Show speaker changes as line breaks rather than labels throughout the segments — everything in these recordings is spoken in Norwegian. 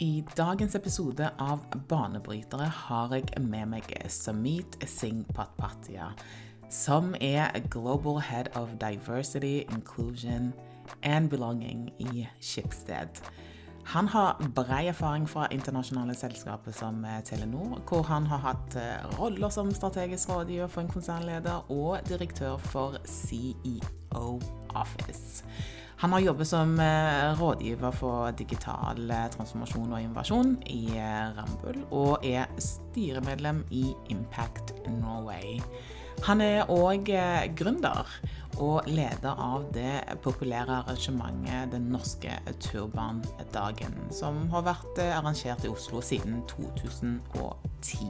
I dagens episode av Banebrytere har jeg med meg Samit Singh Patpatia, som er Global Head of Diversity, Inclusion and Belonging i Skipsted. Han har bred erfaring fra internasjonale selskaper som Telenor, hvor han har hatt roller som strategisk rådgiver for en konsernleder og direktør for CEO Office. Han har jobbet som rådgiver for digital transformasjon og innovasjon i Rambull, og er styremedlem i Impact Norway. Han er òg gründer og leder av det populære arrangementet Den norske turbandagen, som har vært arrangert i Oslo siden 2010.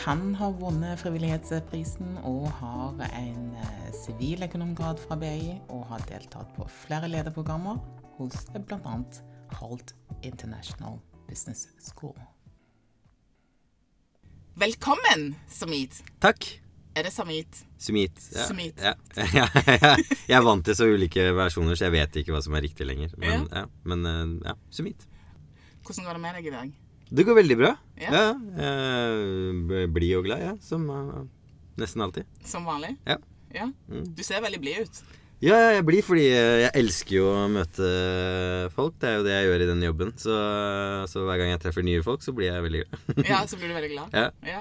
Han har vunnet Frivillighetsprisen og har en siviløkonomgrad fra BI, og har deltatt på flere lederprogrammer hos bl.a. Holt International Business School. Velkommen, Samit.
Takk.
Er det Samit?
Sumit. Ja.
Sumit.
Ja. Ja, jeg er vant til så ulike versjoner, så jeg vet ikke hva som er riktig lenger. Men ja, men, eh, ja Sumit.
Hvordan går det med deg i dag?
Det går veldig bra.
Ja.
Ja, jeg Blid og glad, ja, som eh, nesten alltid.
Som vanlig?
Ja.
Ja.
Mm.
Du ser veldig blid ut.
Ja, jeg blir fordi jeg elsker jo å møte folk. Det er jo det jeg gjør i den jobben. Så, så hver gang jeg treffer nye folk, så blir jeg veldig glad.
Ja, så blir du veldig glad.
Ja.
Ja.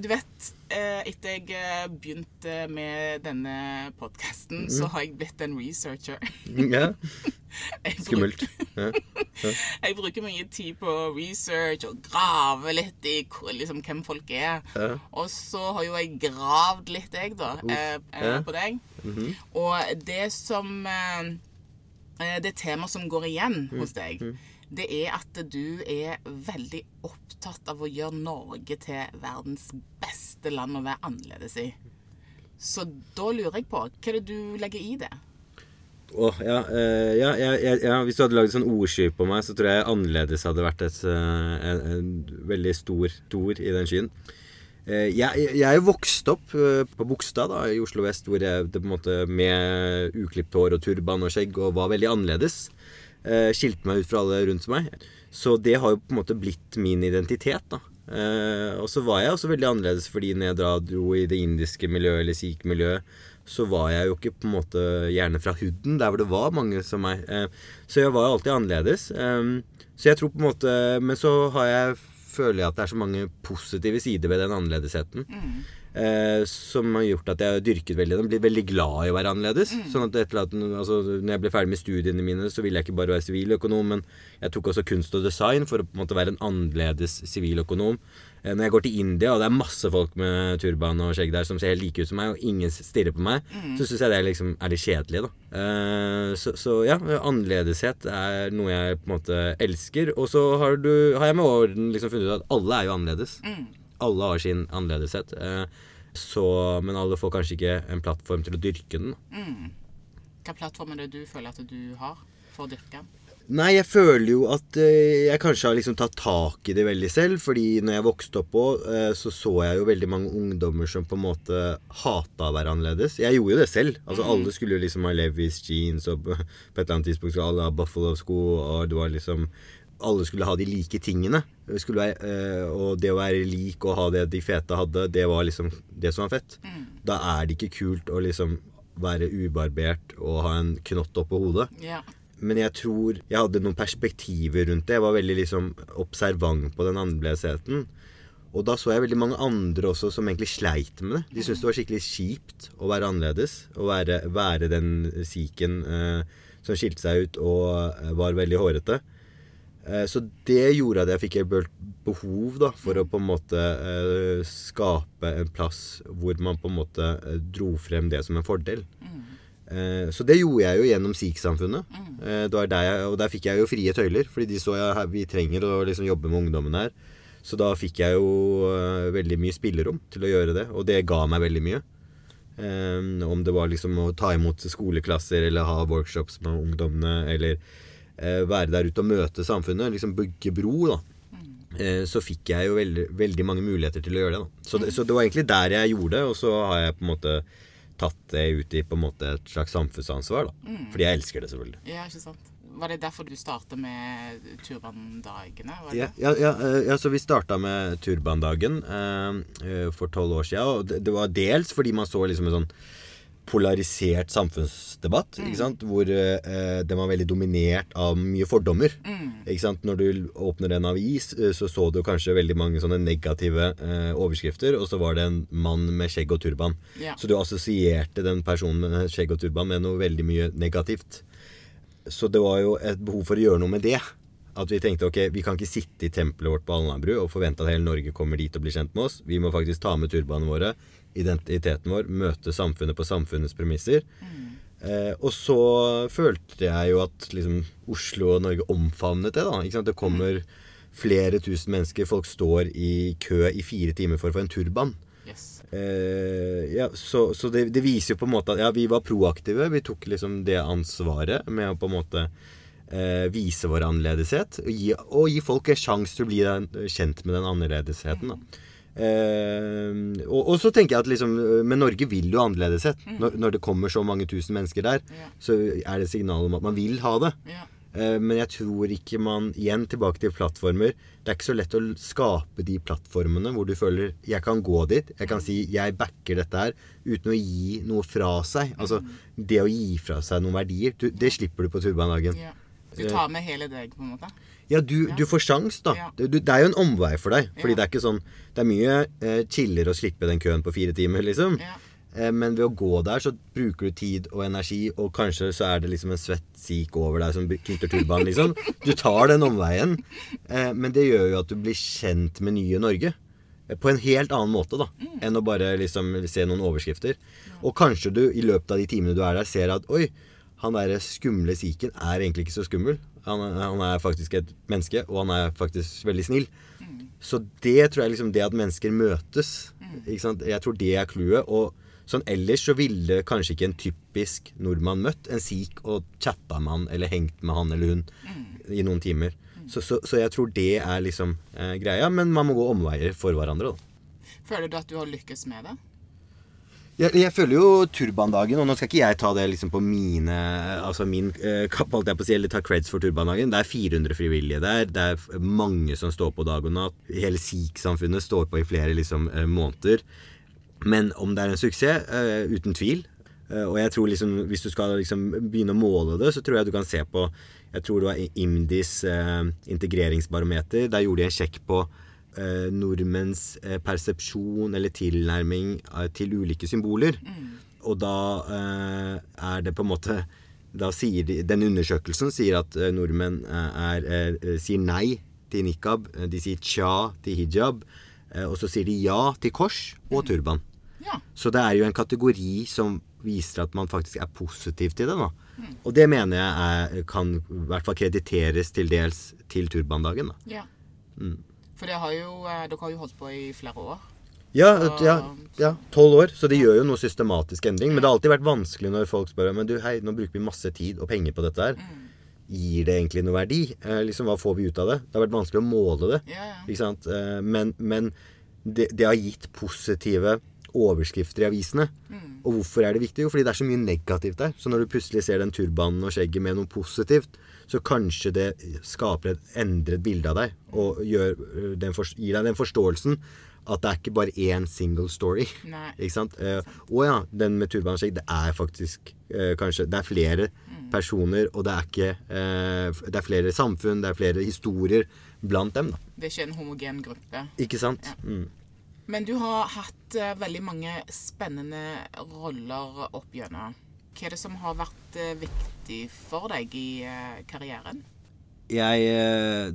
Du vet, etter jeg eh, begynte med denne podkasten, så har jeg blitt en researcher.
ja. Skummelt. Ja.
Jeg bruker mye tid på research og grave litt i hvor- liksom, hvem folk er.
Ja.
Og så har jo jeg gravd litt, jeg, da, eh, eh, på deg.
Mhm.
Og det som eh, eh, Det temaet som går igjen
Mm.
hos deg, det er at du er veldig opptatt av å gjøre Norge til verdens beste land å være annerledes i. Så da lurer jeg på, hva er det du legger i det?
Åh, ja, uh, ja, ja, ja, Hvis du hadde lagd sånn ordsky på meg, så tror jeg annerledes hadde vært et, eh, en, en veldig stor ord i den skyen. Uh, jeg, jeg er jo vokst opp uh, på Bogstad i Oslo vest, hvor jeg det på en måte med uklipt hår og turban og skjegg og var veldig annerledes. Eh, skilte meg ut fra alle rundt meg. Så det har jo på en måte blitt min identitet. da. Eh, og så var jeg også veldig annerledes fordi når jeg dro i det indiske miljøet eller sikh-miljøet, så var jeg jo ikke på en måte gjerne fra hooden, der hvor det var mange som meg. Eh, så jeg var jo alltid annerledes. Så jeg tror på en måte Men så har jeg, føler jeg at det er så mange positive sider ved den annerledesheten. Eh, som har gjort at jeg har dyrket veldig den. Blir veldig glad i å være annerledes. Sånn at etter at altså, når jeg ble ferdig med studiene mine, så ville jeg ikke bare være siviløkonom, men jeg tok også kunst og design for å på en måte være en annerledes siviløkonom. Eh, når jeg går til India, og det er masse folk med turban og skjegg der som ser helt like ut som meg, og ingen stirrer på meg, så syns jeg det liksom er litt kjedelig, da. Eh, så, så ja, annerledeshet er noe jeg på en måte elsker. Og så har, du, har jeg med årene liksom funnet ut at alle er jo annerledes. Alle har sin annerledeshet. Eh, så, men alle får kanskje ikke en plattform til å dyrke den. Mm.
Hva plattform er det du føler at du har for å dyrke den?
Nei, jeg føler jo at eh, jeg kanskje har liksom tatt tak i det veldig selv. Fordi når jeg vokste opp òg, eh, så så jeg jo veldig mange ungdommer som på en måte hata å være annerledes. Jeg gjorde jo det selv. Altså Alle skulle jo liksom ha Levis jeans, og på på et eller annet tidspunkt skulle alle ha Buffalo-sko, og det var liksom alle skulle ha de like tingene. Være, eh, og det å være lik og ha det de fete hadde, det var liksom det som var fett. Da er det ikke kult å liksom være ubarbert og ha en knott oppå hodet.
Ja.
Men jeg tror jeg hadde noen perspektiver rundt det. Jeg var veldig liksom observant på den annerledesheten. Og da så jeg veldig mange andre også som egentlig sleit med det. De syntes det var skikkelig kjipt å være annerledes. Å være, være den siken eh, som skilte seg ut og eh, var veldig hårete. Eh, så det gjorde at jeg fikk et be- behov da, for å på en måte eh, skape en plass hvor man på en måte eh, dro frem det som en fordel. Mm. Så det gjorde jeg jo gjennom der jeg- Og der fikk jeg jo frie tøyler, fordi de så jeg vi trenger å liksom jobbe med ungdommen her. Så da fikk jeg jo veldig mye spillerom til å gjøre det, og det ga meg veldig mye. Om det var liksom å ta imot skoleklasser eller ha workshops med ungdommene, eller være der ute og møte samfunnet, liksom bygge bro, da. Eh, så fikk jeg jo veldig, veldig mange muligheter til å gjøre det. Da. Så, det. så det var egentlig der jeg gjorde det, og så har jeg på en måte tatt det ut i på en måte et slags samfunnsansvar. da. Fordi jeg elsker det, selvfølgelig.
Ja, ikke sant. Var det derfor du starta med turbandagene?
Ja, ja, ja, eh, ja, så vi starta med turbandagen eh, eh, for tolv år siden. Og det, det var dels fordi man så liksom en sånn polarisert samfunnsdebatt. Sant? Hvor eh, den var veldig dominert av mye fordommer. Sant? Når du åpner en avis, eh, så så du kanskje veldig mange sånne negative eh, overskrifter, og så var det en mann med skjegg og turban.
Ja.
Så du assosierte den personen med skjegg og turban med noe veldig mye negativt. Så det var jo et behov for å gjøre noe med det. At vi tenkte ok, vi kan ikke sitte i tempelet vårt på Alnabru og forvente at hele Norge kommer dit og blir kjent med oss. Vi må faktisk ta med turbanene våre, identiteten vår, møte samfunnet på samfunnets premisser. Eh, og så følte jeg jo at liksom, Oslo og Norge omfavnet det. da? Det kommer flere tusen mennesker. Folk står i kø i fire timer for å få en turban.
Yes.
Eh, ja, så så det, det viser jo på en måte at ja, vi var proaktive. Vi tok liksom det ansvaret med å på en måte eh, vise vår annerledeshet. Og gi, og gi folk en sjanse til å bli den, kjent med den annerledesheten. Da. Eh, og, og så tenker jeg at liksom Men Norge vil jo annerledeshet. Når, når det kommer så mange tusen mennesker der,
Ja.
så er det signal om at man vil ha det.
Ja.
Eh, Men jeg tror ikke man Igjen tilbake til plattformer. Det er ikke så lett å skape de plattformene hvor du føler Jeg kan gå dit. Jeg kan si jeg backer dette her uten å gi noe fra seg. Altså det å gi fra seg noen verdier. Du, det slipper du på turbanedagen.
ja. Du tar med hele deg, på en måte?
Ja, du, du får sjans, da.
Ja.
Det, du, det er jo en omvei for deg. Fordi
Ja.
det er ikke sånn Det er mye eh, chillere å slippe den køen på fire timer, liksom.
Ja.
Eh, men ved å gå der, så bruker du tid og energi, og kanskje så er det liksom en svett sik over deg som knytter turbanen, liksom. Du tar den omveien. Eh, men det gjør jo at du blir kjent med nye Norge. Eh, På en helt annen måte da enn å bare liksom se noen overskrifter. Og kanskje du i løpet av de timene du er der, ser at oi, han der skumle siken er egentlig ikke så skummel. Han, er- han er faktisk et menneske, og han er faktisk veldig snill. Så det tror jeg liksom det at mennesker møtes sant? Jeg tror det er clouet. Og sånn ellers så ville kanskje ikke en typisk nordmann møtt en sikh og chatta med han eller hengt med han eller hun i noen timer. Så, så, så jeg tror det er liksom eh, greia. Men man må gå omveier for hverandre. da.
Føler du at du har lykkes med det?
Jeg, jeg føler jo turbandagen, og nå skal ikke jeg ta det liksom på mine Altså min eh, kapp, holdt jeg på å si, eller ta creds for turbandagen. Det er 400 frivillige der. Det er mange som står på dag og natt. Hele sikh-samfunnet står på i flere liksom, eh, måneder. Men om det er en suksess? Eh, uten tvil. Eh, og jeg tror liksom, hvis du skal liksom begynne å måle det, så tror jeg du kan se på Jeg tror det var IMDis eh, integreringsbarometer. Der gjorde de en sjekk på eh, nordmenns eh, persepsjon eller tilnærming eh, til ulike symboler. Og da eh, er det på en måte da sier de, Den undersøkelsen sier at nordmenn er, eh, sier nei til nikab. De sier tja til hijab. Og så sier de ja til kors og turban.
Ja.
Så det er jo en kategori som viser at man faktisk er positiv til det. da. Og det mener jeg er, kan i hvert fall krediteres til dels til turbandagen. da.
ja.
Mm.
For det har jo, eh, dere har jo holdt på i flere år.
Ja,
tolv
ja, ja, år. Så det gjør jo noe systematisk endring. Men det har alltid vært vanskelig når folk spør Men du, hei, nå bruker vi masse tid og penger på dette her. Gir det egentlig noe verdi? Eh, liksom, Hva får vi ut av det? Det har vært vanskelig å måle det. Ikke sant? Eh, men men det, det har gitt positive overskrifter i avisene. Og hvorfor er det viktig? Jo, fordi det er så mye negativt der. Så når du plutselig ser den turbanen og skjegget med noe positivt, så kanskje det skaper et endret bilde av deg. Og gjør, øh, gir deg den forståelsen at det er ikke bare én single story.
Nei.
Ikke sant? Eh, og ja, den med turban og skjegg, det er faktisk eh, kanskje Det er flere personer, og det er ikke eh, Det er flere samfunn, det er flere historier blant dem, da.
Det er ikke en homogen gruppe.
Ikke sant? Mm.
Men du har hatt eh, veldig mange spennende roller opp gjennom. Hva er det som har vært eh, viktig for deg i eh, karrieren?
jeg,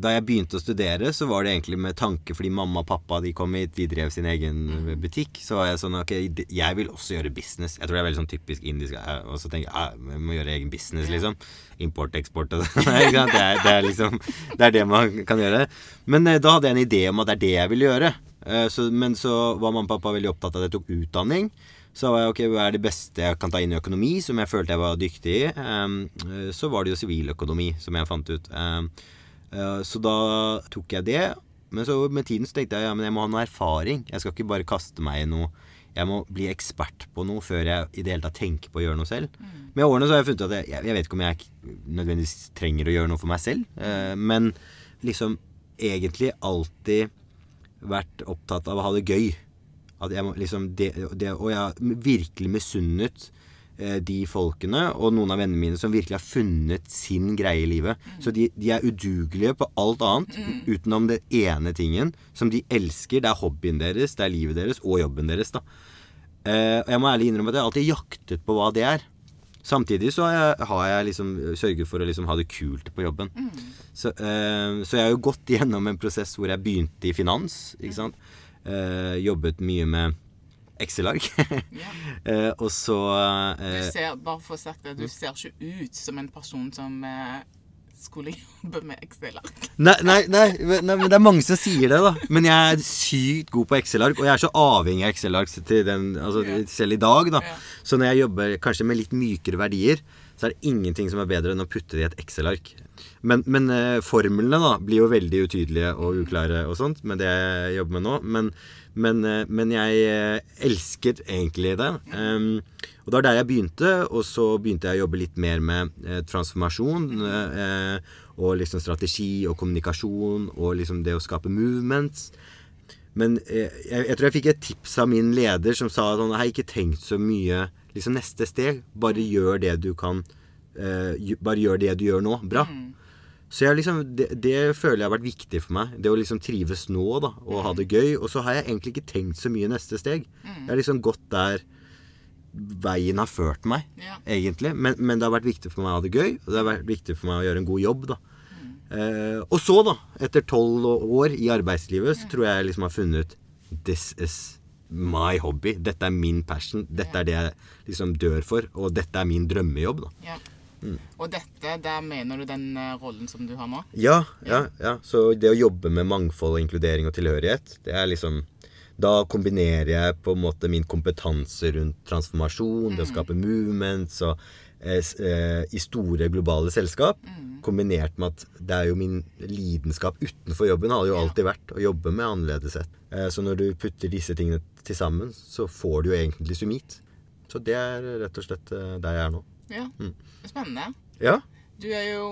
da jeg begynte å studere, så var det egentlig med tanke fordi mamma og pappa de kom hit, de drev sin egen butikk. Så var jeg sånn Ok, jeg vil også gjøre business. Jeg tror det er veldig sånn typisk indisk. Og så tenker jeg jeg må gjøre egen business, liksom. Import, eksport og sånn. Det, det er liksom Det er det man kan gjøre. Men da hadde jeg en idé om at det er det jeg ville gjøre. Eh, Så, men så var mamma og pappa veldig opptatt av at jeg tok utdanning. Så var jeg, ok, hva er det beste jeg kan ta inn i økonomi, som jeg følte jeg var dyktig i? Eh, så var det jo siviløkonomi, som jeg fant ut. Eh, så da tok jeg det. Men så med tiden så tenkte jeg ja, men jeg må ha noe erfaring. Jeg skal ikke bare kaste meg i noe jeg må bli ekspert på noe før jeg i det hele tatt tenker på å gjøre noe selv. Med årene så har jeg funnet at jeg, jeg, vet ikke om jeg nødvendigvis trenger å gjøre noe for meg selv, men liksom egentlig alltid vært opptatt av å ha det gøy. At jeg liksom det, det, Og jeg har virkelig misunnet eh, de folkene og noen av vennene mine som virkelig har funnet sin greie i livet. Så de, de er udugelige på alt annet utenom det ene tingen som de elsker. Det er hobbyen deres, det er livet deres og jobben deres. da. Eh, og jeg må ærlig innrømme at jeg alltid jaktet på hva det er. Samtidig så har jeg, liksom sørget for å liksom ha det kult på jobben. Så, uh, så jeg har jo gått gjennom en prosess hvor jeg begynte i finans. ikke sant? Uh, jobbet mye med Excel-ark.
Ja.
eh, og så
Du ser, bare for å sagt det, du ser ikke ut som en person som skulle jobbe med Excel-ark.
nei, nei, nei, nei, men det er mange som sier det, da. Men jeg er sykt god på Excel-ark, og jeg er så avhengig av Excel-ark altså,
yeah.
selv i dag. da.
Yeah.
Så når jeg jobber kanskje med litt mykere verdier, så er det ingenting som er bedre enn å putte det i et Excel-ark. Men, men eh, formlene da blir jo veldig utydelige og uklare og sånt med det jeg jobber med nå. Men, men, eh, men jeg eh, elsker egentlig det. Um, og det var der jeg begynte, og så begynte jeg å jobbe litt mer med eh, transformasjon. eh, og liksom strategi og kommunikasjon og liksom det å skape movements. Men eh, jeg, jeg tror jeg fikk et tips av min leder som sa han har ikke tenkt så mye liksom neste steg. Bare gjør det du kan eh, Bare gjør det du gjør nå, bra. Så jeg liksom, det, det føler jeg har vært viktig for meg. Det å liksom trives nå da, og ha det gøy. Og så har jeg egentlig ikke tenkt så mye neste steg. Jeg har liksom gått der veien har ført meg,
Ja.
egentlig. Men, men det har vært viktig for meg å ha det gøy, og det har vært viktig for meg å gjøre en god jobb. da. Eh, og så, da, etter tolv år i arbeidslivet, så tror jeg jeg liksom har funnet ut This is my hobby. Dette er min passion. Dette er det jeg liksom dør for. Og dette er min drømmejobb. da.
Ja.
Mm.
Og dette, der mener du den eh, rollen som du har nå?
Ja, ja, ja. Så det å jobbe med mangfold, og inkludering og tilhørighet, det er liksom Da kombinerer jeg på en måte min kompetanse rundt transformasjon, det å skape movements og eh, eh, i store globale selskap, kombinert med at det er jo min lidenskap utenfor jobben har jo alltid vært å jobbe med annerledeshet. Eh, så når du putter disse tingene til sammen, så får du jo egentlig sumit. Så det er rett og slett der jeg er nå.
Ja.
Mm.
Spennende.
Ja.
Du er jo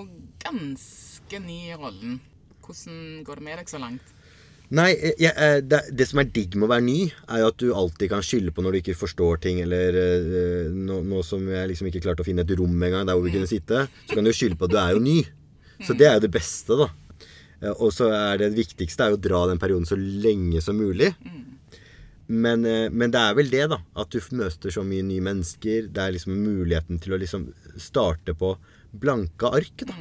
ganske ny i rollen. Hvordan går det med deg så langt?
Nei, jeg, jeg, det, det som er digg med å være ny, er jo at du alltid kan skylde på når du ikke forstår ting, eller eh, nå, nå som jeg liksom ikke klarte å finne et rom engang der hvor vi kunne sitte, så kan du skylde på at du er jo ny. Så det er jo det beste, da. Eh, Og så er det det viktigste er jo å dra den perioden så lenge som mulig. Men, eh, men det er vel det, da. At du møter så mye nye mennesker. Det er liksom muligheten til å liksom starte på blanke ark, da.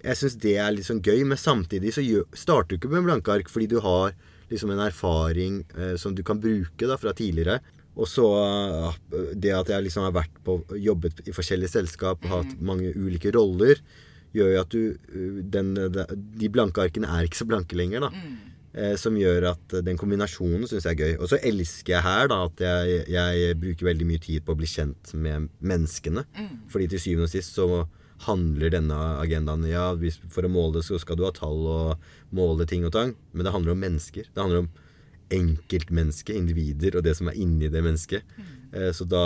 Jeg syns det er litt sånn gøy, men samtidig så starter du ikke med blanke ark fordi du har liksom en erfaring eh, som du kan bruke da fra tidligere. Og så eh, det at jeg liksom har vært på, jobbet i forskjellige selskap og hatt mange ulike roller, gjør jo at du eh, den, De blanke arkene er ikke så blanke lenger, da. Eh, som gjør at den kombinasjonen syns jeg er gøy. Og så elsker jeg her da at jeg, jeg bruker veldig mye tid på å bli kjent med menneskene. Fordi til syvende og sist så handler denne agendaen Ja, for å måle det så skal du ha tall og måle ting og tang, men det handler om mennesker. Det handler om enkeltmennesket, individer, og det som er inni det mennesket. Mm. så da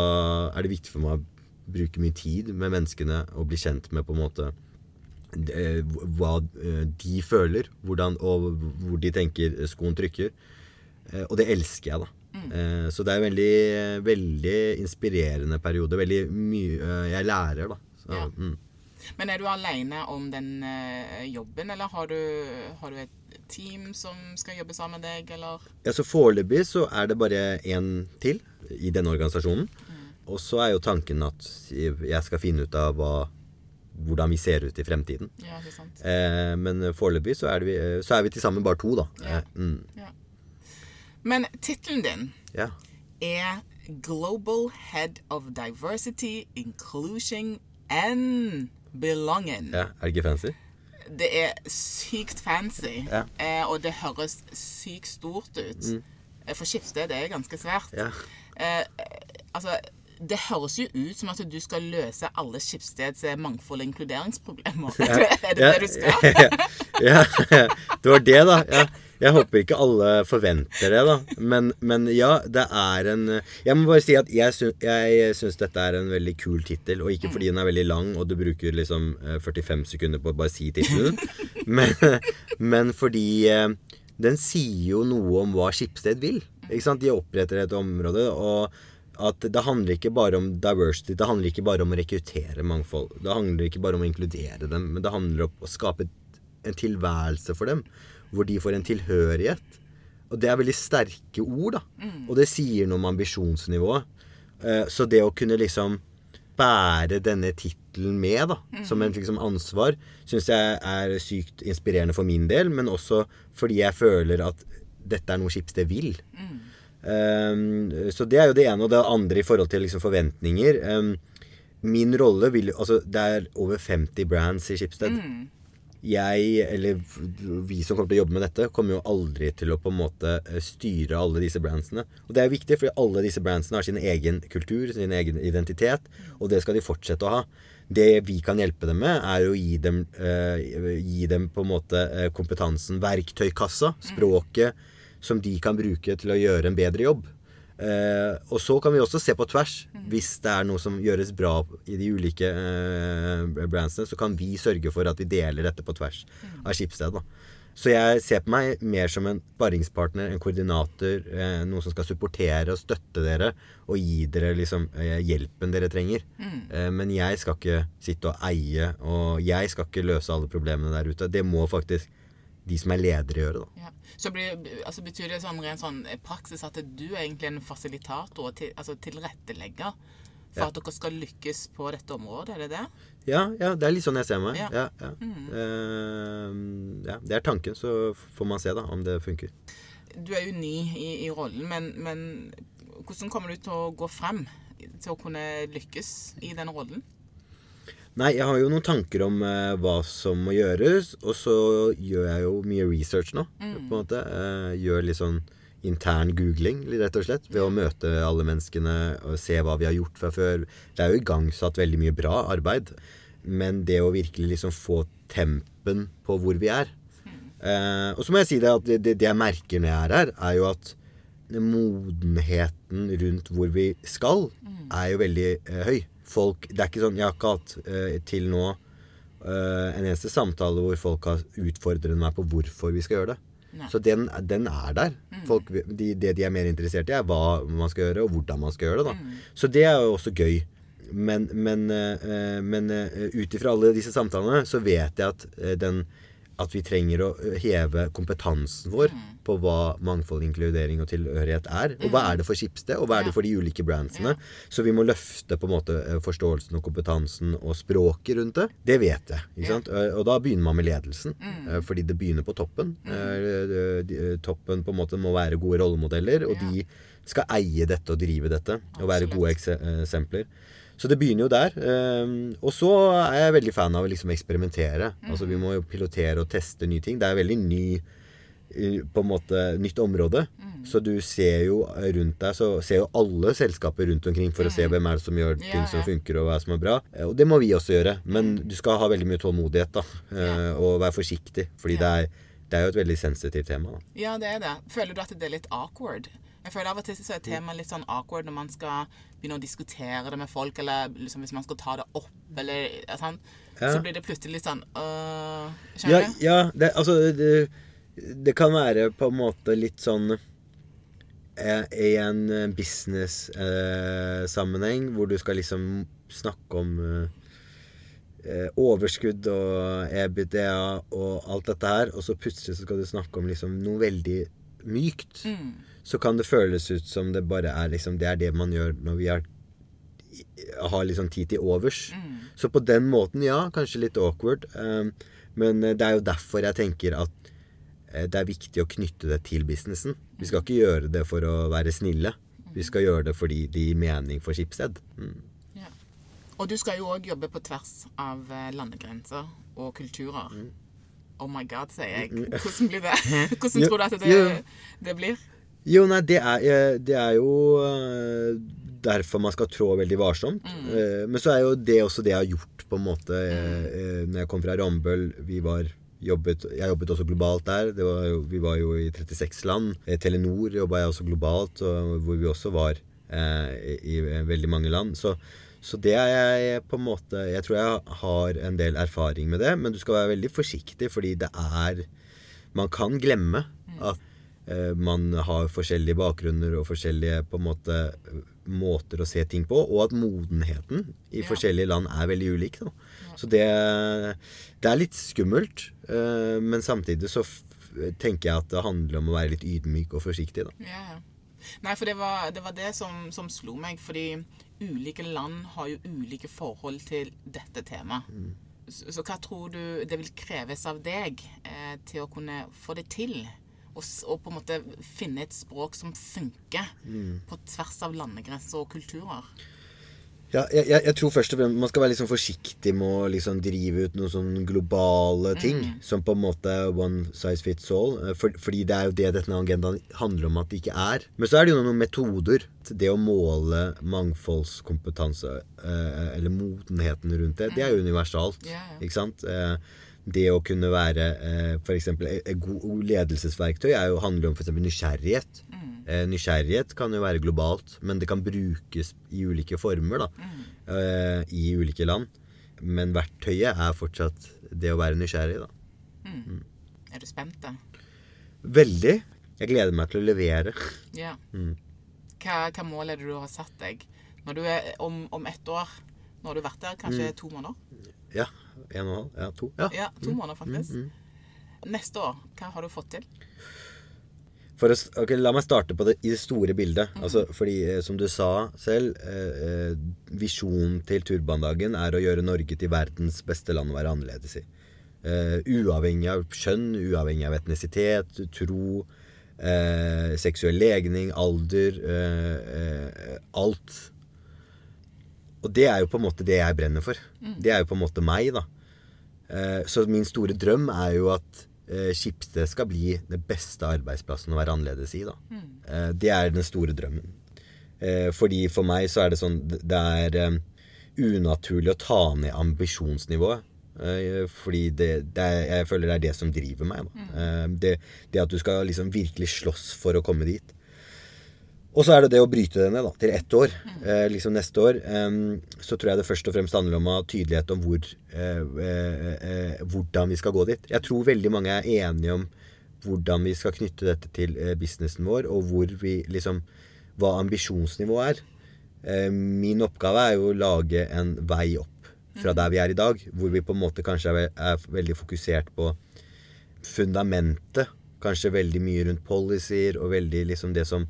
er det viktig for meg å bruke mye tid med menneskene og bli kjent med på en måte eh, hva eh, de føler, hvordan, og hvor de tenker skoen trykker. Eh, Og det elsker jeg, da. Mm. Så det er en veldig, veldig inspirerende periode. Veldig mye eh, jeg lærer, da. Så,
Ja.
mm.
Men er du aleine om den eh, jobben, eller har du, har du et team som skal jobbe sammen med deg, eller?
Ja, så Foreløpig så er det bare én til i denne organisasjonen. Og så er jo tanken at jeg skal finne ut av hva, hvordan vi ser ut i fremtiden.
Ja, ikke sant?
Eh, men foreløpig så er, vi, så er vi til sammen bare to, da.
Ja.
Eh, mm.
Men tittelen din
ja.
er Global Head of Diversity, Inclusion and Belonging.
ja. Er det ikke fancy?
Det er sykt fancy,
Ja.
eh, og det høres sykt stort ut. Mm. For Skipsted er ganske svært.
Ja.
Eh, altså, det høres jo ut som at du skal løse alle Skipsteds eh, mangfold- og inkluderingsproblemer. er det det du skal?
ja, det var det, da. Jeg håper ikke alle forventer det, da. Men, men ja, det er en Jeg må bare si at jeg, sy jeg syns dette er en veldig kul tittel. Og ikke fordi den er veldig lang, og du bruker liksom 45 eh, sekunder på å bare si tittelen. Men, men, fordi eh, den sier jo noe om hva Skipsted vil. Ikke sant? De oppretter et område. og at det handler ikke bare om diversity, det handler ikke bare om å rekruttere mangfold. Det handler ikke bare om å inkludere dem, men det handler om å skape en tilværelse for dem hvor de får en tilhørighet. Og det er veldig sterke ord, da. Mm. Og det sier noe om ambisjonsnivået. Eh, så det å kunne liksom bære denne tittelen med, da, mm. som en liksom ansvar, syns jeg er sykt inspirerende for min del, men også fordi jeg føler at dette er noe Skipsted vil. Mm. Um, så det er jo det ene. Og det andre i forhold til liksom forventninger. Um, min rolle vil Altså, det er over 50 brands i Skipsted. Mm jeg, eller vi som kommer til å jobbe med dette, kommer jo aldri til å på en måte eh, styre alle disse brandsene. Og det er viktig, fordi alle disse brandsene har sin egen kultur, sin egen identitet, og det skal de fortsette å ha. Det vi kan hjelpe dem med, er å gi dem, eh, gi dem på en måte eh, kompetansen, verktøykassa, språket, som de kan bruke til å gjøre en bedre jobb. Eh, og så kan vi også se på tvers. Hvis det er noe som gjøres bra i de ulike eh, brandsene, så kan vi sørge for at vi deler dette på tvers mm. av Skipsted. Så jeg ser på meg mer som en sparringspartner, en koordinator, eh, noen som skal supportere og støtte dere og gi dere liksom eh, hjelpen dere trenger. Mm. Eh, men jeg skal ikke sitte og eie, og jeg skal ikke løse alle problemene der ute. Det må faktisk de som er ledere, gjøre. da.
Ja. Så blir, altså betyr det sånn rent sånn praksis at du er egentlig en fasilitator, til, altså tilrettelegger, for ja. at dere skal lykkes på dette området? Er det det?
Ja, ja det er litt sånn jeg ser meg. Ja. Ja, mm. uh, ja, Det er tanken, så får man se da om det funker.
Du er jo ny i, i rollen, men, men hvordan kommer du til å gå frem til å kunne lykkes i den rollen?
Nei, jeg har jo noen tanker om uh, hva som må gjøres, og så gjør jeg jo mye research nå. Mm. på en måte. Uh, gjør litt sånn intern googling, rett og slett. Ved å møte alle menneskene og se hva vi har gjort fra før. Det er jo igangsatt veldig mye bra arbeid. Men det å virkelig liksom få tempen på hvor vi er uh, Og så må jeg si det at det, det, jeg merker når jeg er her, er jo at modenheten rundt hvor vi skal, mm. er jo veldig høy folk Det er ikke sånn Jeg har ikke hatt uh, til nå uh, en eneste samtale hvor folk har utfordret meg på hvorfor vi skal gjøre det. Nei. Så den, den, er der. Mm. Folk, de, det de er mer interessert i, er hva man skal gjøre, og hvordan man skal gjøre det. da. Mm. Så det er jo også gøy. Men, men, uh, men ut ifra alle disse samtalene så vet jeg at den at vi trenger å heve kompetansen vår mm. på hva mangfold, inkludering og tilhørighet er. Og hva mm. er det for Schibsted, og hva er det for de ulike brandsene. Så vi må løfte på en måte forståelsen og kompetansen og språket rundt det. Det vet jeg. ikke sant? Og da begynner man med ledelsen. Mm. Fordi det begynner på toppen. Toppen på en måte må være gode rollemodeller, og de skal eie dette og drive dette. Og være gode eksempler. Så det begynner jo der. Um, og så er jeg veldig fan av å liksom eksperimentere. Altså Vi må jo pilotere og teste nye ting. Det er veldig ny på en måte nytt område. Mm. Så du ser jo rundt deg Så ser jo alle selskaper rundt omkring for mm. å se mm. hvem er det som gjør ting som funker, og hva som er bra. Eh, og det må vi også gjøre. Men mm. du skal ha veldig mye tålmodighet, da. Ja. Og være forsiktig. Fordi det, er, det, er, jo et veldig sensitivt tema. Da.
Ja, det er det. Føler du at det er litt awkward? Jeg føler av og til så er temaet litt sånn awkward når man skal begynne å diskutere det med folk, eller liksom hvis man skal ta det opp, eller sånn. Ja. Så blir det plutselig litt sånn øh,
Skjønner du? Ja, ja det, altså det, det, kan være på en måte litt sånn eh, i en business-sammenheng eh, hvor du skal liksom snakke om eh, overskudd og EBDA og alt dette her, og så plutselig så skal du snakke om liksom noe veldig mykt. Mm så kan det føles ut som det bare er liksom Det er det man gjør når vi har, har liksom tid til overs. Mm. Så på den måten, ja, kanskje litt awkward. Um, men eh, det er jo derfor jeg tenker at eh, det er viktig å knytte det til businessen. Vi skal ikke gjøre det for å være snille. Vi skal gjøre det fordi det gir mening for Skipsted. Mm.
Ja. Og du skal jo òg jobbe på tvers av eh, landegrenser og kulturer. Mm. Oh my god, sier jeg. Mm, mm. Hvordan blir det? Hvordan tror du at det, det blir?
Jo, nei, det er, eh, det er jo eh, derfor man skal trå veldig varsomt. Mm. Eh, men så er jo det også det jeg har gjort, på en måte. Mm. Når jeg kom fra Rambøll Vi var jobbet, jeg jobbet også globalt der. Var jo, vi var jo i 36 land. Telenor jobba jeg også globalt, hvor vi også var eh, i, veldig mange land. Så, så, det er jeg på en måte Jeg tror jeg har en del erfaring med det, men du skal være veldig forsiktig, fordi det er Man kan glemme at eh, man har forskjellige bakgrunner og forskjellige på en måte måter å se ting på, og at modenheten i ja. forskjellige land er veldig ulik. Da. Ja. Så det, det, er litt skummelt, uh, men samtidig så tenker jeg at det handler om å være litt ydmyk og forsiktig. Da.
Ja, Nei, for det var det, var det som, som, slo meg. Fordi ulike land har jo ulike forhold til dette temaet. Mm. Så, så, hva tror du det vil kreves av deg eh, til å kunne få det til? Og, og, på en måte finne et språk som funker mm. på tvers av landegrenser og kulturer.
Ja, jeg, jeg, tror først og fremst man skal være liksom forsiktig med å liksom drive ut noen sånne globale ting. Mm. Som på en måte one size fits all. Eh, for, fordi det er jo det denne agendaen handler om at det ikke er. Men så er det jo noen metoder. Det å måle mangfoldskompetanse, eh, eller modenheten rundt det, det er jo mm. universalt. Yeah. Ikke sant? Eh, det å kunne være eh, f.eks. et god ledelsesverktøy er jo, handler om f.eks. nysgjerrighet. Mm. Eh, nysgjerrighet kan jo være globalt, men det kan brukes i ulike former da, mm. eh, i ulike land. Men verktøyet er fortsatt det å være nysgjerrig. da.
Mm. mm. Er du spent, da?
Veldig. Jeg gleder meg til å levere.
Ja. Mm. Hva, hva mål er det du har satt deg? Når du er om, om ett år? Nå har du vært der kanskje mm. to måneder?
Ja. En og en halv? Ja, to.
Ja, ja to mm. måneder, faktisk. Mm, mm. Neste år, hva har du fått til?
Å, okay, la meg starte på det, i det store bildet. Mm. Altså, fordi, eh, som du sa selv, eh, eh, visjonen til Turbandagen er å gjøre Norge til verdens beste land å være annerledes i. Eh, uavhengig av kjønn, uavhengig av etnisitet, tro, eh, seksuell legning, alder eh, Alt og det er jo på en måte det jeg brenner for. Mm. Det er jo på en måte meg, da. Eh, så min store drøm er jo at eh, Skipsted skal bli den beste arbeidsplassen å være annerledes i, da. Mm. Eh, det er den store drømmen. Fordi for meg så er det sånn Det er unaturlig å ta ned ambisjonsnivået. Fordi det, det er, jeg føler det er det som driver meg. Mm. Det, det, at du skal liksom virkelig slåss for å komme dit. Og så er det det å bryte det ned da, til ett år. Eh, liksom neste år. Eh, så tror jeg det først og fremst handler om å ha tydelighet om hvor, eh, eh, eh, hvordan vi skal gå dit. Jeg tror veldig mange er enige om hvordan vi skal knytte dette til eh, businessen vår, og hvor vi liksom hva ambisjonsnivået er. min oppgave er jo å lage en vei opp fra der vi er i dag, hvor vi på en måte kanskje er, er veldig fokusert på fundamentet. Kanskje veldig mye rundt policies og veldig liksom det som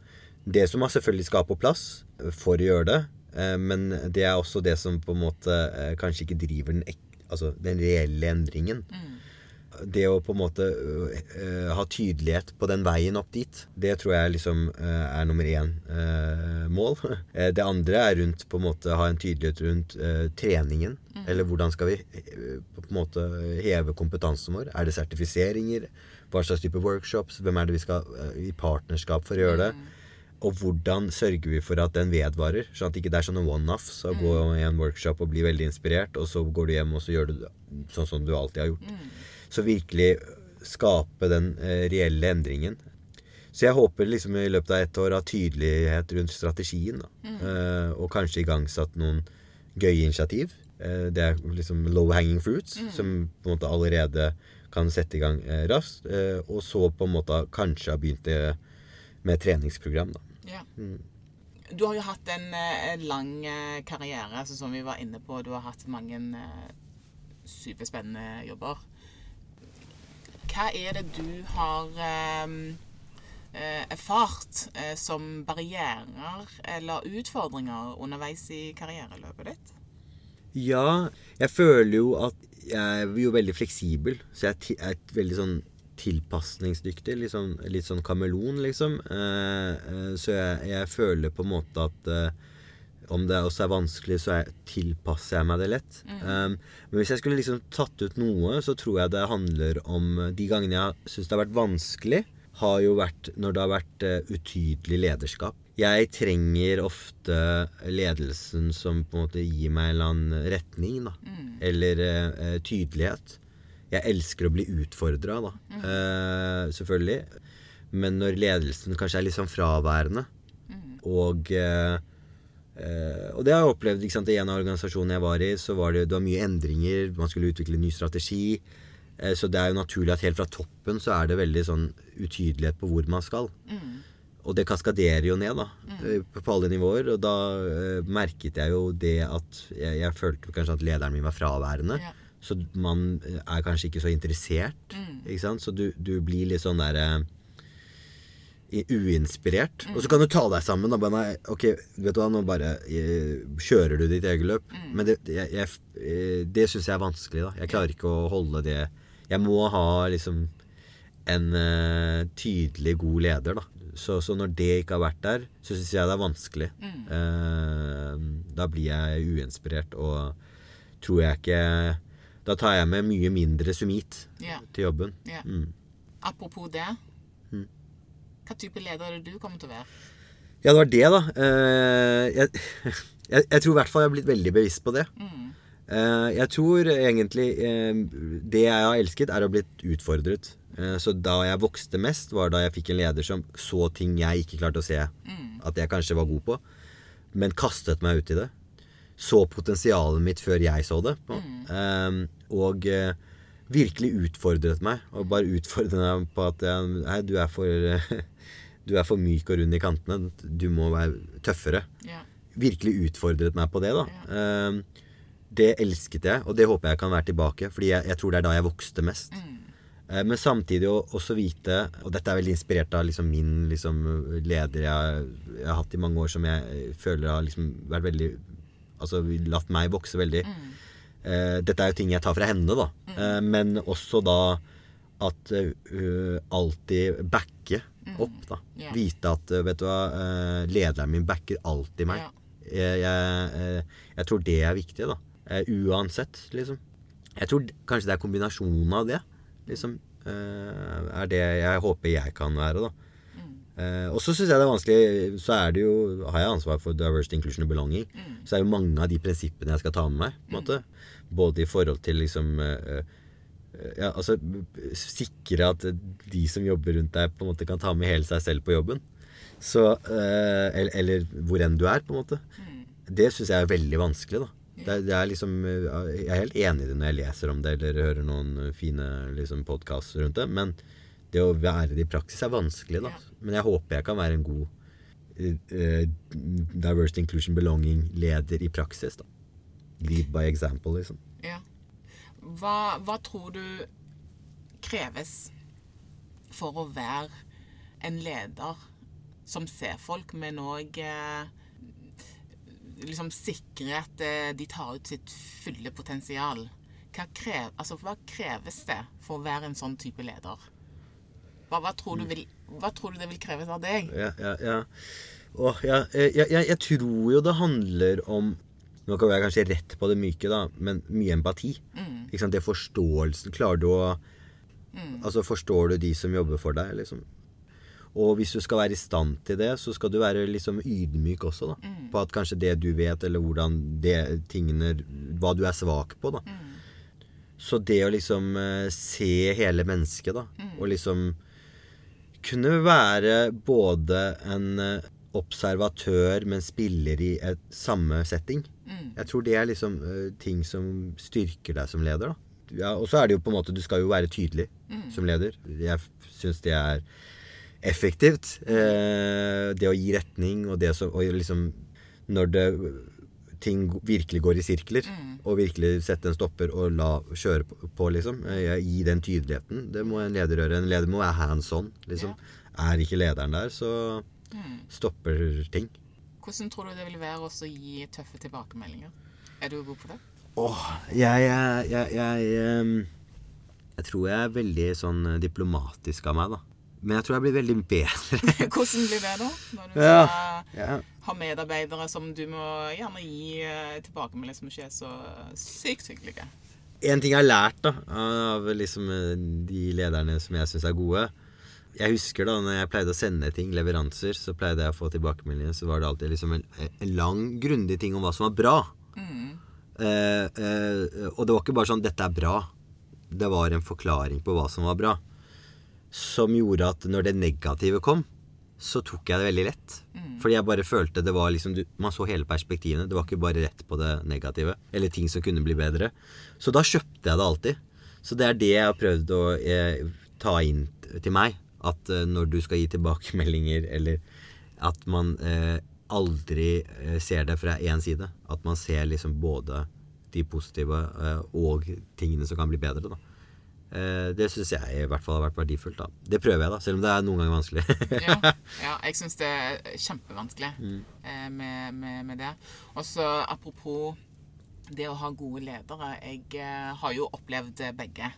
det som man selvfølgelig skal ha på plass for å gjøre det, eh, men det er også det som på en måte eh, kanskje ikke driver den, altså den reelle endringen. Mm. Det å på en måte ha tydelighet på den veien opp dit, det tror jeg liksom er nummer én mål. det andre er rundt på en måte ha en tydelighet rundt treningen. Mm. Eller hvordan skal vi på en måte heve kompetansen vår? Er det sertifiseringer? Hva slags type workshops? Hvem er det vi skal i partnerskap for å gjøre det? Mm. Og hvordan sørger vi for at den vedvarer? Sånn at det ikke er sånn one-off. Så mm. gå i en workshop og bli veldig inspirert, og så går du hjem og så gjør du det sånn som du alltid har gjort. Mm. Så virkelig skape den eh, reelle endringen. Så jeg håper liksom i løpet av ett år ha tydelighet rundt strategien. Mm. Eh, og kanskje igangsatt noen gøye initiativ. Eh, det er liksom low hanging fruits, mm. som på en måte allerede kan sette i gang raskt. Og så på en måte kanskje ha begynt med treningsprogram. da. Ja. Mm.
Du har jo hatt en, eh, lang eh, karriere, altså som vi var inne på. Du har hatt mange eh, superspennende jobber. Hva er det du har eh, erfart uh, som barrierer eller utfordringer underveis i karriereløpet ditt?
Ja, jeg føler jo at jeg er jo veldig fleksibel. Så jeg er veldig sånn tilpasningsdyktig. Litt sånn, litt sånn kameleon, liksom. Eh, eh, så jeg, jeg, føler på en måte at eh, om det også er vanskelig, så jeg, tilpasser jeg meg det lett. Mm. Um, men hvis jeg skulle liksom tatt ut noe, så tror jeg det handler om De gangene jeg syns det har vært vanskelig, har jo vært når det har vært uh, utydelig lederskap. Jeg trenger ofte ledelsen som på en måte gir meg en eller annen retning, da. Mm. Eller uh, tydelighet. Jeg elsker å bli utfordra, da. Eh, selvfølgelig. Men når ledelsen kanskje er litt sånn fraværende, og uh, uh, Og det har jeg opplevd ikke sant, i en av organisasjonene jeg var i. Så var det, det var mye endringer. Man skulle utvikle ny strategi. Så det er jo naturlig at helt fra toppen så er det veldig sånn utydelighet på hvor man skal. Og det kaskaderer jo ned, da. Mm. På på alle nivåer. Og da eh, merket jeg jo det at jeg, jeg følte kanskje at lederen min var fraværende.
Ja.
Så man eh, er kanskje ikke så interessert. Ikke sant? Så du, du blir litt sånn der uinspirert. Mm. Og så kan du ta deg sammen. Da, bare, ok, vet du hva, nå bare eh, kjører du ditt eget løp. Men det, jeg, jeg, eh, det syns jeg er vanskelig. da Jeg klarer ikke å holde det Jeg må ha liksom en eh, tydelig, god leder, da. Så, så når det ikke har vært der, så syns jeg det er vanskelig. Eh, da blir jeg uinspirert, og tror jeg ikke Da tar jeg med mye mindre sumit
Ja.
til jobben.
Ja.
Mm.
Apropos det. Hva type leder er det du kommer til å være?
Ja, det var det, da. Eh, jeg, jeg, jeg tror i hvert fall jeg har blitt veldig bevisst på det. Mm. jeg tror egentlig eh, Det jeg har elsket, er å ha blitt utfordret. Eh, så da jeg vokste mest, var da jeg fikk en leder som så ting jeg ikke klarte å se at jeg kanskje var god på, men kastet meg ut i det. Så potensialet mitt før jeg så det. Mm. Eh, og eh, virkelig utfordret meg. Og bare utfordret meg på at Hei, du er for Du er for myk og rund i kantene. Du må være tøffere
Yeah.
virkelig utfordret meg på det. da. Ehm, det elsket jeg, og det håper jeg kan være tilbake. Fordi jeg, jeg tror det er da jeg vokste mest. Mm. men samtidig også vite Og dette er veldig inspirert av liksom min liksom, leder jeg, jeg har hatt i mange år, som jeg føler har liksom vært veldig Altså latt meg vokse veldig. Eh, dette er jo ting jeg tar fra henne, da. Eh, men også da at uh, alltid backe opp, da.
Yeah.
Vite at uh, vet du hva, uh, lederen min backer alltid meg.
Ja.
Jeg, jeg, jeg tror det er viktig, da. Uansett, liksom. Jeg tror kanskje det er kombinasjonen av det. Liksom. er det jeg håper jeg kan være, da. Eh, og så syns jeg det er vanskelig Så er det jo, har jeg ansvar for diversity, inclusion and belonging. Så er jo mange av de prinsippene jeg skal ta med meg. på en måte Både i forhold til liksom eh, eh, ja, altså Sikre at de som jobber rundt deg, på en måte kan ta med hele seg selv på jobben. Så, eh, eller, eller hvor enn du er, på en måte. Det syns jeg er veldig vanskelig. da det er, det er liksom, eh, Jeg er helt enig i det når jeg leser om det eller hører noen fine liksom, podkaster rundt det. Men det å være det i praksis er vanskelig. da Men jeg håper jeg kan være en god uh, diversity, inclusion, belonging-leder i praksis. da Lead by example, liksom.
Ja. Hva, hva tror du kreves for å være en leder som ser folk, men òg eh, liksom sikre at de tar ut sitt fulle potensial? Hva, krev, altså, hva kreves det for å være en sånn type leder? Hva, hva, tror, du vil, hva tror du det vil kreves av deg?
Ja, ja, ja. Åh, ja, eh, jeg, jeg, jeg tror jo det handler om Nå kan jeg kanskje rett på det myke, da, men mye empati. Ikke sant? Det forståelsen. Klarer du å Altså, forstår du de som jobber for deg, liksom? Og hvis du skal være i stand til det, så skal du være liksom ydmyk også, da. På at kanskje det du vet, eller hvordan det tingene Hva du er svak på, da. Så det å liksom eh, se hele mennesket, da, og liksom kunne være både en eh, observatør, men spiller i et samme setting. Jeg tror det er liksom eh, ting som styrker deg som leder, da. Ja, og så er det jo på en måte Du skal jo være tydelig som leder. Jeg syns det er effektivt. Eh, det å gi retning, og det som og liksom Når det ting virkelig går i sirkler, og virkelig sette en stopper og la kjøre på, på liksom. Eh, Gi den tydeligheten. Det må en leder gjøre. En leder må være hands on, liksom. Er ikke lederen der, så stopper ting.
Hvordan tror du det vil være å gi tøffe tilbakemeldinger? Er du god på det?
Åh, jeg, jeg, jeg, jeg, jeg tror jeg er veldig sånn eh, diplomatisk av meg, da. Men jeg tror jeg blir veldig bedre.
Hvordan blir det da? Når du
Ja.
skal
ja.
ha medarbeidere som du må gjerne gi tilbakemeldinger tilbakemelding som ikke er så sykt hyggelige.
En ting jeg har lært da av liksom eh, de lederne som jeg syns er gode Jeg husker da når jeg pleide å sende ting, leveranser, så pleide jeg å få tilbakemeldinger. Så var det alltid liksom en, en lang, grundig ting om hva som var bra. Eh, eh, og det var ikke bare sånn 'Dette er bra'. det var en forklaring på hva som var bra. Som gjorde at når det negative kom, så tok jeg det veldig lett. Fordi jeg bare følte det var liksom Man så hele perspektivene. Det var ikke bare rett på det negative. Eller ting som kunne bli bedre. Så da kjøpte jeg det alltid. Så det er det jeg har prøvd å eh, ta inn til meg. At eh, når du skal gi tilbakemeldinger, eller at man eh, aldri eh, ser det fra én side. At man ser liksom både de positive eh, og tingene som kan bli bedre. da. Eh, det syns jeg i hvert fall har vært verdifullt. da. Det prøver jeg, da, selv om det er noen ganger vanskelig.
ja, ja, jeg syns det er kjempevanskelig mm. med, med, med det. Og så apropos det å ha gode ledere. Jeg eh, har jo opplevd eh, begge.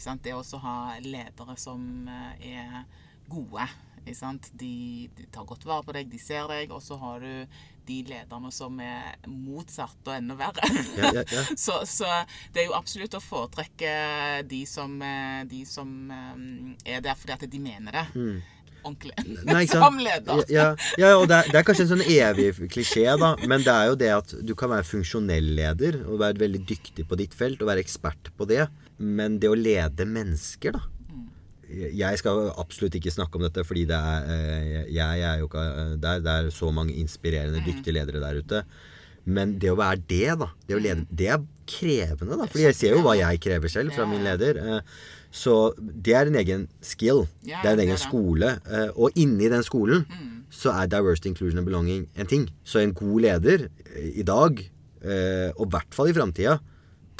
Sant? Det å ha ledere som eh, er gode. De, de tar godt vare på deg, de ser deg. Og så har du de lederne som er motsatt og enda verre.
Ja, ja, ja.
Så, så det er jo absolutt å foretrekke de som, eh, de som eh, er der fordi at de mener det. Ordentlig.
Mm. Nei,
som leder.
Ja, ja og det er, det er kanskje en sånn evig klisjé, da. Men det er jo det at du kan være funksjonell leder og være veldig dyktig på ditt felt og være ekspert på det. Men det å lede mennesker, da Jeg skal absolutt ikke snakke om dette, fordi det er, eh, jeg er jo ikke det er, det er så mange inspirerende, dyktige ledere der ute. Men det å være det, da Det lede, det er krevende, da. Fordi jeg ser jo hva jeg krever selv fra min leder. eh, Så det er en egen skill. Det er en egen skole. eh, Og inni den skolen så er diversity, inclusion and belonging en ting. Så en god leder eh, i dag, eh, og i hvert fall i framtida,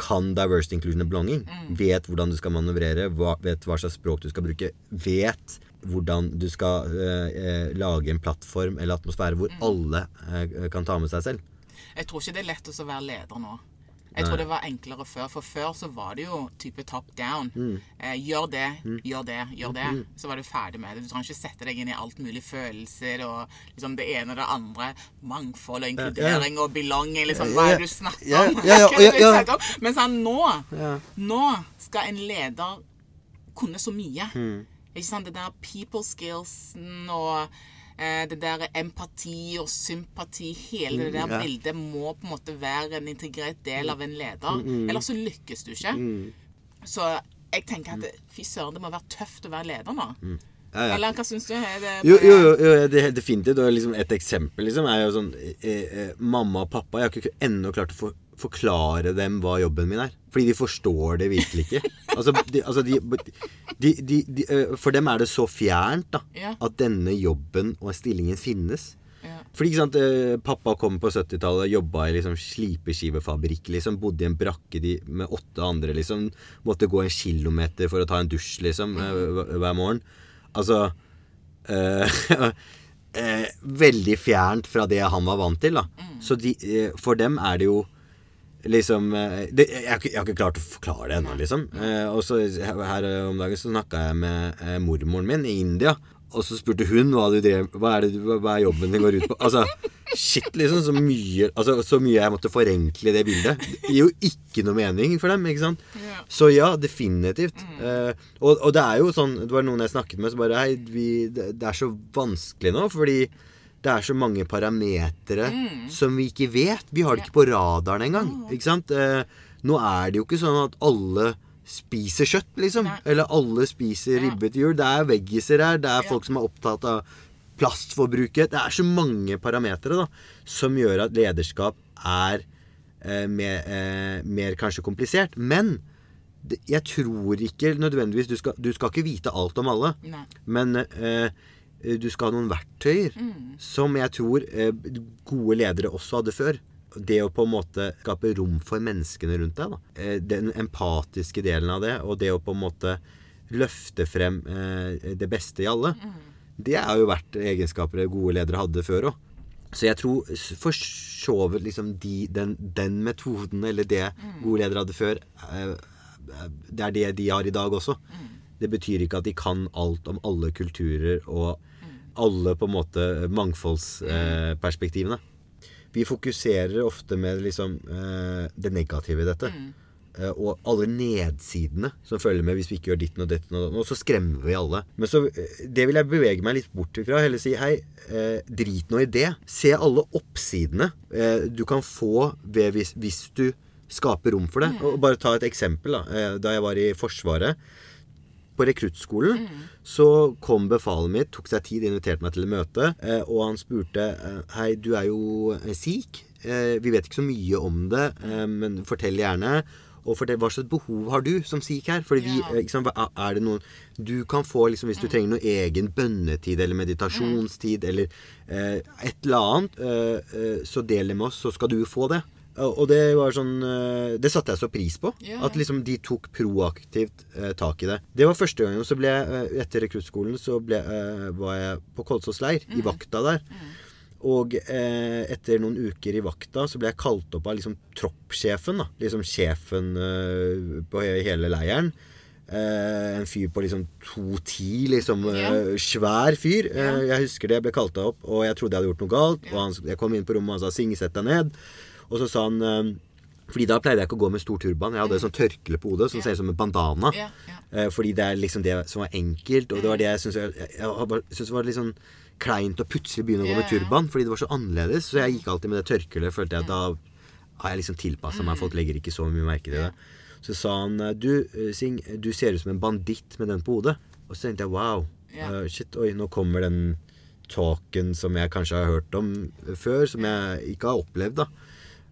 kan diversity, inclusion and belonging. Vet hvordan du skal manøvrere, hva, vet hva slags språk du skal bruke. Vet hvordan du skal eh, eh, lage en plattform eller atmosfære hvor alle eh, kan ta med seg selv.
Jeg tror ikke det er lett å være leder nå. Jeg tror det var enklere før. For før så var det jo type top down.
Mm.
Eh, gjør det, gjør det, gjør det. Så var du ferdig med det. Du trenger ikke sette deg inn i alt mulig følelser og liksom det ene og det andre. Mangfold og inkludering og belonging. Liksom, hva er det du snakker om?
ja, ja,
Hva er det du snakker om? Men sånn, nå,
Ja.
nå skal en leder kunne så mye.
Mm.
Ikke sant? Det der people skillsen og det der empati og sympati, hele det der
Mm, ja.
bildet må på en måte være en integrert del av en leder.
Mm,
Ellers så lykkes du ikke. Så jeg tenker at fy søren, det må være tøft å være leder nå.
Ja, ja.
Eller hva syns du? Er det
Jo, jo, jo, jo det er definitivt. Og liksom et eksempel liksom, er jo sånn eh, eh, Mamma og pappa Jeg har ikke ennå klart å for, forklare dem hva jobben min er. Fordi de forstår det virkelig ikke. Altså, de, altså de, de, eh, For dem er det så fjernt da
Ja.
at denne jobben og stillingen finnes.
Ja.
Fordi ikke sant, eh, Pappa kom på 70-tallet, jobba i liksom slipeskivefabrikk. liksom, Bodde i en brakke med åtte andre. liksom, Måtte gå en kilometer for å ta en dusj liksom, eh, hver- morgen. Altså øh, eh, Veldig fjernt fra det han var vant til. da. Så de, eh, for dem er det jo liksom eh, det, jeg, har ikke, jeg har ikke klart å forklare det ennå, liksom. Eh, og så her her om dagen så snakka jeg med eh, mormoren min i India. Og så spurte hun hva, du drev, hva, er det, du- hva, er jobben din går ut på. Altså, shit, liksom. Så mye, altså, så mye jeg måtte forenkle det bildet. Det gir jo ikke noe mening for dem. ikke sant?
Ja.
Så ja, definitivt. Eh, og, og det er jo sånn Det var noen jeg snakket med som bare Hei, vi, det, det er så vanskelig nå, fordi det er så mange parametere som vi ikke vet. Vi har det ikke på radaren engang. Ikke sant? Eh, nå er det jo ikke sånn at alle spiser kjøtt, liksom.
Nei.
Eller alle spiser
Ja.
ribbe til jul. Det er veggiser her. Det er folk som er opptatt av plastforbruket. Det er så mange parametere da, som gjør at lederskap er eh, mer, eh, mer kanskje komplisert. Men jeg tror ikke nødvendigvis du skal, du skal ikke vite alt om alle.
Nei.
Men eh, du skal ha noen verktøyer som jeg tror eh, gode ledere også hadde før. Det å på en måte skape rom for menneskene rundt deg. Da. Eh, den empatiske delen av det, og det å på en måte løfte frem eh, det beste i alle. Det har jo vært egenskaper gode ledere hadde før òg. Så jeg tror for så vidt liksom de, den, den metoden, eller det gode ledere hadde før, eh, det er det de har i dag også. Det betyr ikke at de kan alt om alle kulturer og alle på en måte mangfoldsperspektivene. Vi fokuserer ofte med liksom eh, det negative i dette. Mm. og alle nedsidene som følger med hvis vi ikke gjør ditten og ditten og. Og så skremmer vi alle. Men så, eh, det vil jeg bevege meg litt bort ifra. Heller si hei, eh, drit nå i det. Se alle oppsidene eh, du kan få ved hvis, hvis du skaper rom for det. Og bare ta et eksempel. Da, Eh, da jeg var i Forsvaret på rekruttskolen så kom befalet mitt, tok seg tid, inviterte meg til et møte, eh, og han spurte eh, Hei, du er jo sik sikh. Eh, vi vet ikke så mye om det, men fortell gjerne. Og fortell hva slags behov har du som sikh her? Fordi vi, hva- er det noen Du kan få, liksom, hvis du trenger noe egen bønnetid eller meditasjonstid eller eh, et eller annet, så del det med oss, så skal du få det. Og det var sånn eh, Det satte jeg så pris på.
Yeah.
At liksom de tok proaktivt eh, tak i det. Det var første gangen. Så ble jeg, eh, etter rekruttskolen så ble, eh, var jeg på Kolsås leir,
Mm.
i vakta der. Og eh, etter noen uker i vakta så ble jeg kalt opp av liksom troppssjefen. da Liksom sjefen eh, på hele leiren. Eh, en fyr på liksom 2,10, liksom. eh, svær fyr. Eh, jeg husker det. Jeg ble kalt opp, og jeg trodde jeg hadde gjort noe galt. Og han, jeg kom inn på rommet og han sa 'Sing, sett deg ned'. Og så sa han eh, Fordi da pleide jeg ikke å gå med stor turban. Jeg hadde et sånt tørkle på hodet som
yeah.
ser ut som en bandana.
Yeah.
Eh, fordi det er liksom det som var enkelt, og det var det jeg syntes jeg, jeg, det var litt sånn kleint å plutselig begynne å gå med turban, fordi det var så annerledes. Så jeg gikk alltid med det tørkleet. Følte jeg da har jeg liksom tilpassa meg. Folk legger ikke så mye merke til det. Så sa han Du, eh, Sing, du ser ut som en banditt med den på hodet. Og så tenkte jeg wow. Eh, shit, oi, nå kommer den talken som jeg kanskje har hørt om før, som jeg ikke har opplevd, da.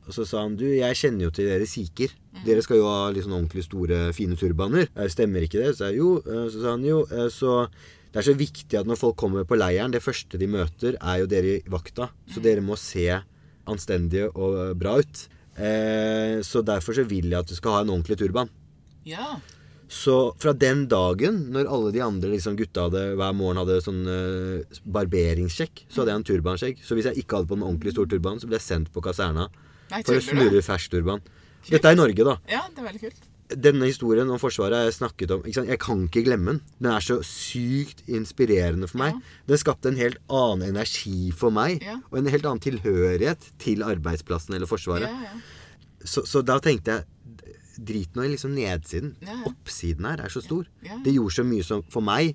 Og så sa han du, jeg kjenner jo til dere sikher. Dere skal jo ha litt sånn ordentlig store, fine turbaner. Eh, Stemmer ikke det? Så sa jeg jo. Eh, Så sa han jo. eh, Så det er så viktig at når folk kommer på leiren, det første de møter, er jo dere i vakta. Så dere må se anstendige og bra ut. Eh, Så derfor så vil jeg at du skal ha en ordentlig turban.
ja.
Så fra den dagen, når alle de andre liksom, gutta hadde, hver morgen hadde sånn barberingssjekk, så hadde jeg en turbanskjegg. Så hvis jeg ikke hadde på en ordentlig stor turban, så ble jeg sendt på kaserna
Nei,
for å snurre fersturban. Dette er i Norge, da.
Ja, det er veldig kult.
Denne historien om Forsvaret har jeg snakket om. Jeg kan ikke glemme den. Den er så sykt inspirerende for meg.
Ja.
Den skapte en helt annen energi for meg.
Ja.
Og en helt annen tilhørighet til arbeidsplassen eller Forsvaret.
Ja, ja.
Så, så da tenkte jeg Drit nå i liksom nedsiden.
Ja.
Oppsiden her er så stor.
Ja.
Det gjorde så mye som for meg.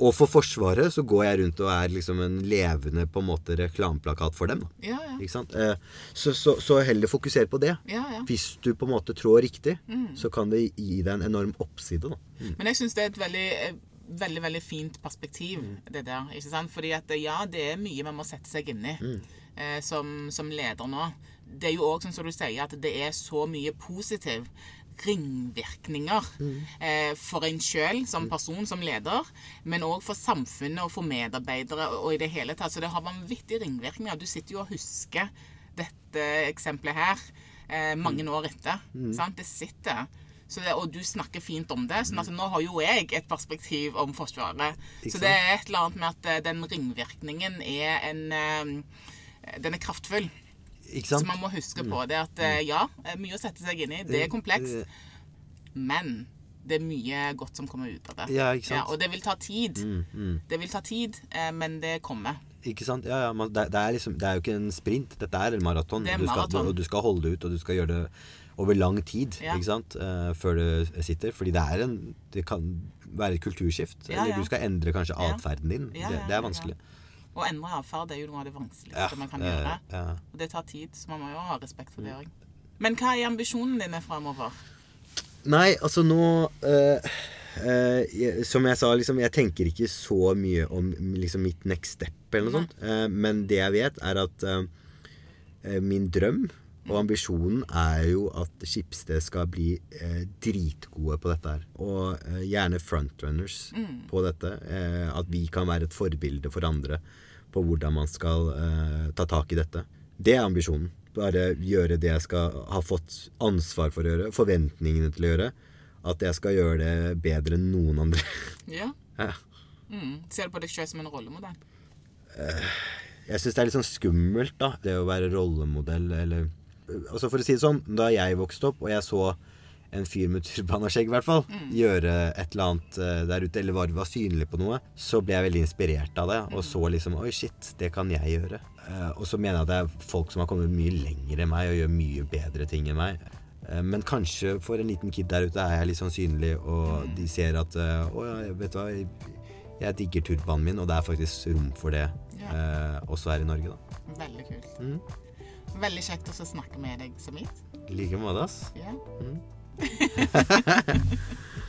Og for Forsvaret så går jeg rundt og er liksom en levende på en måte reklameplakat for dem.
Ja?
Eh, Så, så, så heller fokusere på det. Hvis du på en måte trår riktig,
Mm.
så kan det gi deg en enorm oppside. Da.
Men jeg syns det er et veldig, eh, veldig veldig fint perspektiv,
Mm.
det der. ikke sant? Fordi at eh, ja, det er mye man må sette seg inn i
Mm.
eh, som, som leder nå. Det er jo òg sånn som du sier, at det er så mye positiv ringvirkninger
Mm.
eh, for en sjøl som person, som leder, men òg for samfunnet og for medarbeidere og, i det hele tatt. Så det har vanvittige ringvirkninger. Du sitter jo og husker dette eksempelet her eh, mange
Mm.
år etter. Sant? Det sitter. Så det, og du snakker fint om det. sånn at nå har jo jeg et perspektiv om Forsvaret. Så det er et eller annet med at eh, den ringvirkningen er en eh, Den er kraftfull. Så man må huske på det at eh, ja, er mye å sette seg inn i. Det er komplekst. Men det er mye godt som kommer ut av det.
Ja, ikke sant?
og det vil ta tid.
Mm, mm.
Det vil ta tid, eh, men det kommer.
Ikke sant? Ja, ja, man, det, det, er liksom, det er jo ikke en sprint. Dette er en maraton.
Det er
og du skal-
maraton.
Og du skal holde det ut, og du skal gjøre det over lang tid
Ja.
ikke sant? Uh, før det sitter. Fordi det er en Det kan være et kulturskift.
Ja,
Eller
ja.
du skal endre kanskje atferden din.
Ja,
det,
ja,
det
ja,
er vanskelig.
Å endre atferd er jo noe av det vanskeligste
Ja,
man kan gjøre.
ja.
Og det tar tid, så man må jo ha respekt for det òg. Men hva er ambisjonen dine framover?
Nei, altså nå øh, jeg, Som jeg sa, liksom, jeg tenker ikke så mye om liksom, mitt next step eller noe
Nei.
sånt. Eh, men det jeg vet, er at min drøm og ambisjonen er jo at Skipsted skal bli eh, dritgode på dette her. Og eh, gjerne frontrunners på dette. Eh, at vi kan være et forbilde for andre på hvordan man skal eh, ta tak i dette. Det er ambisjonen. Bare gjøre det jeg skal ha fått ansvar for å gjøre, forventningene til å gjøre. At jeg skal gjøre det bedre enn noen andre.
Ja.
Ja.
Mm. Ser du på deg sjøl som en rollemodell?
Jeg syns det er litt sånn skummelt, da. Det å være rollemodell eller Altså For å si det sånn, da jeg vokste opp, og jeg så en fyr med turban og skjegg, i hvert fall, gjøre et eller annet eh, der ute, eller var, var synlig på noe, så ble jeg veldig inspirert av det. Og så liksom Oi, shit, det kan jeg gjøre. Uh, og så mener jeg at det er folk som har kommet mye lenger enn meg og gjør mye bedre ting enn meg. Eh, men kanskje for en liten kid der ute er jeg litt sånn synlig, og de ser at Å ja, vet du hva, jeg digger turbanen min, og det er faktisk rom for det
Ja.
også her i Norge, da.
Veldig kult.
Mm.
Veldig kjekt å snakke med deg, Samit.
I like måte, ass.
Ja.
Mm.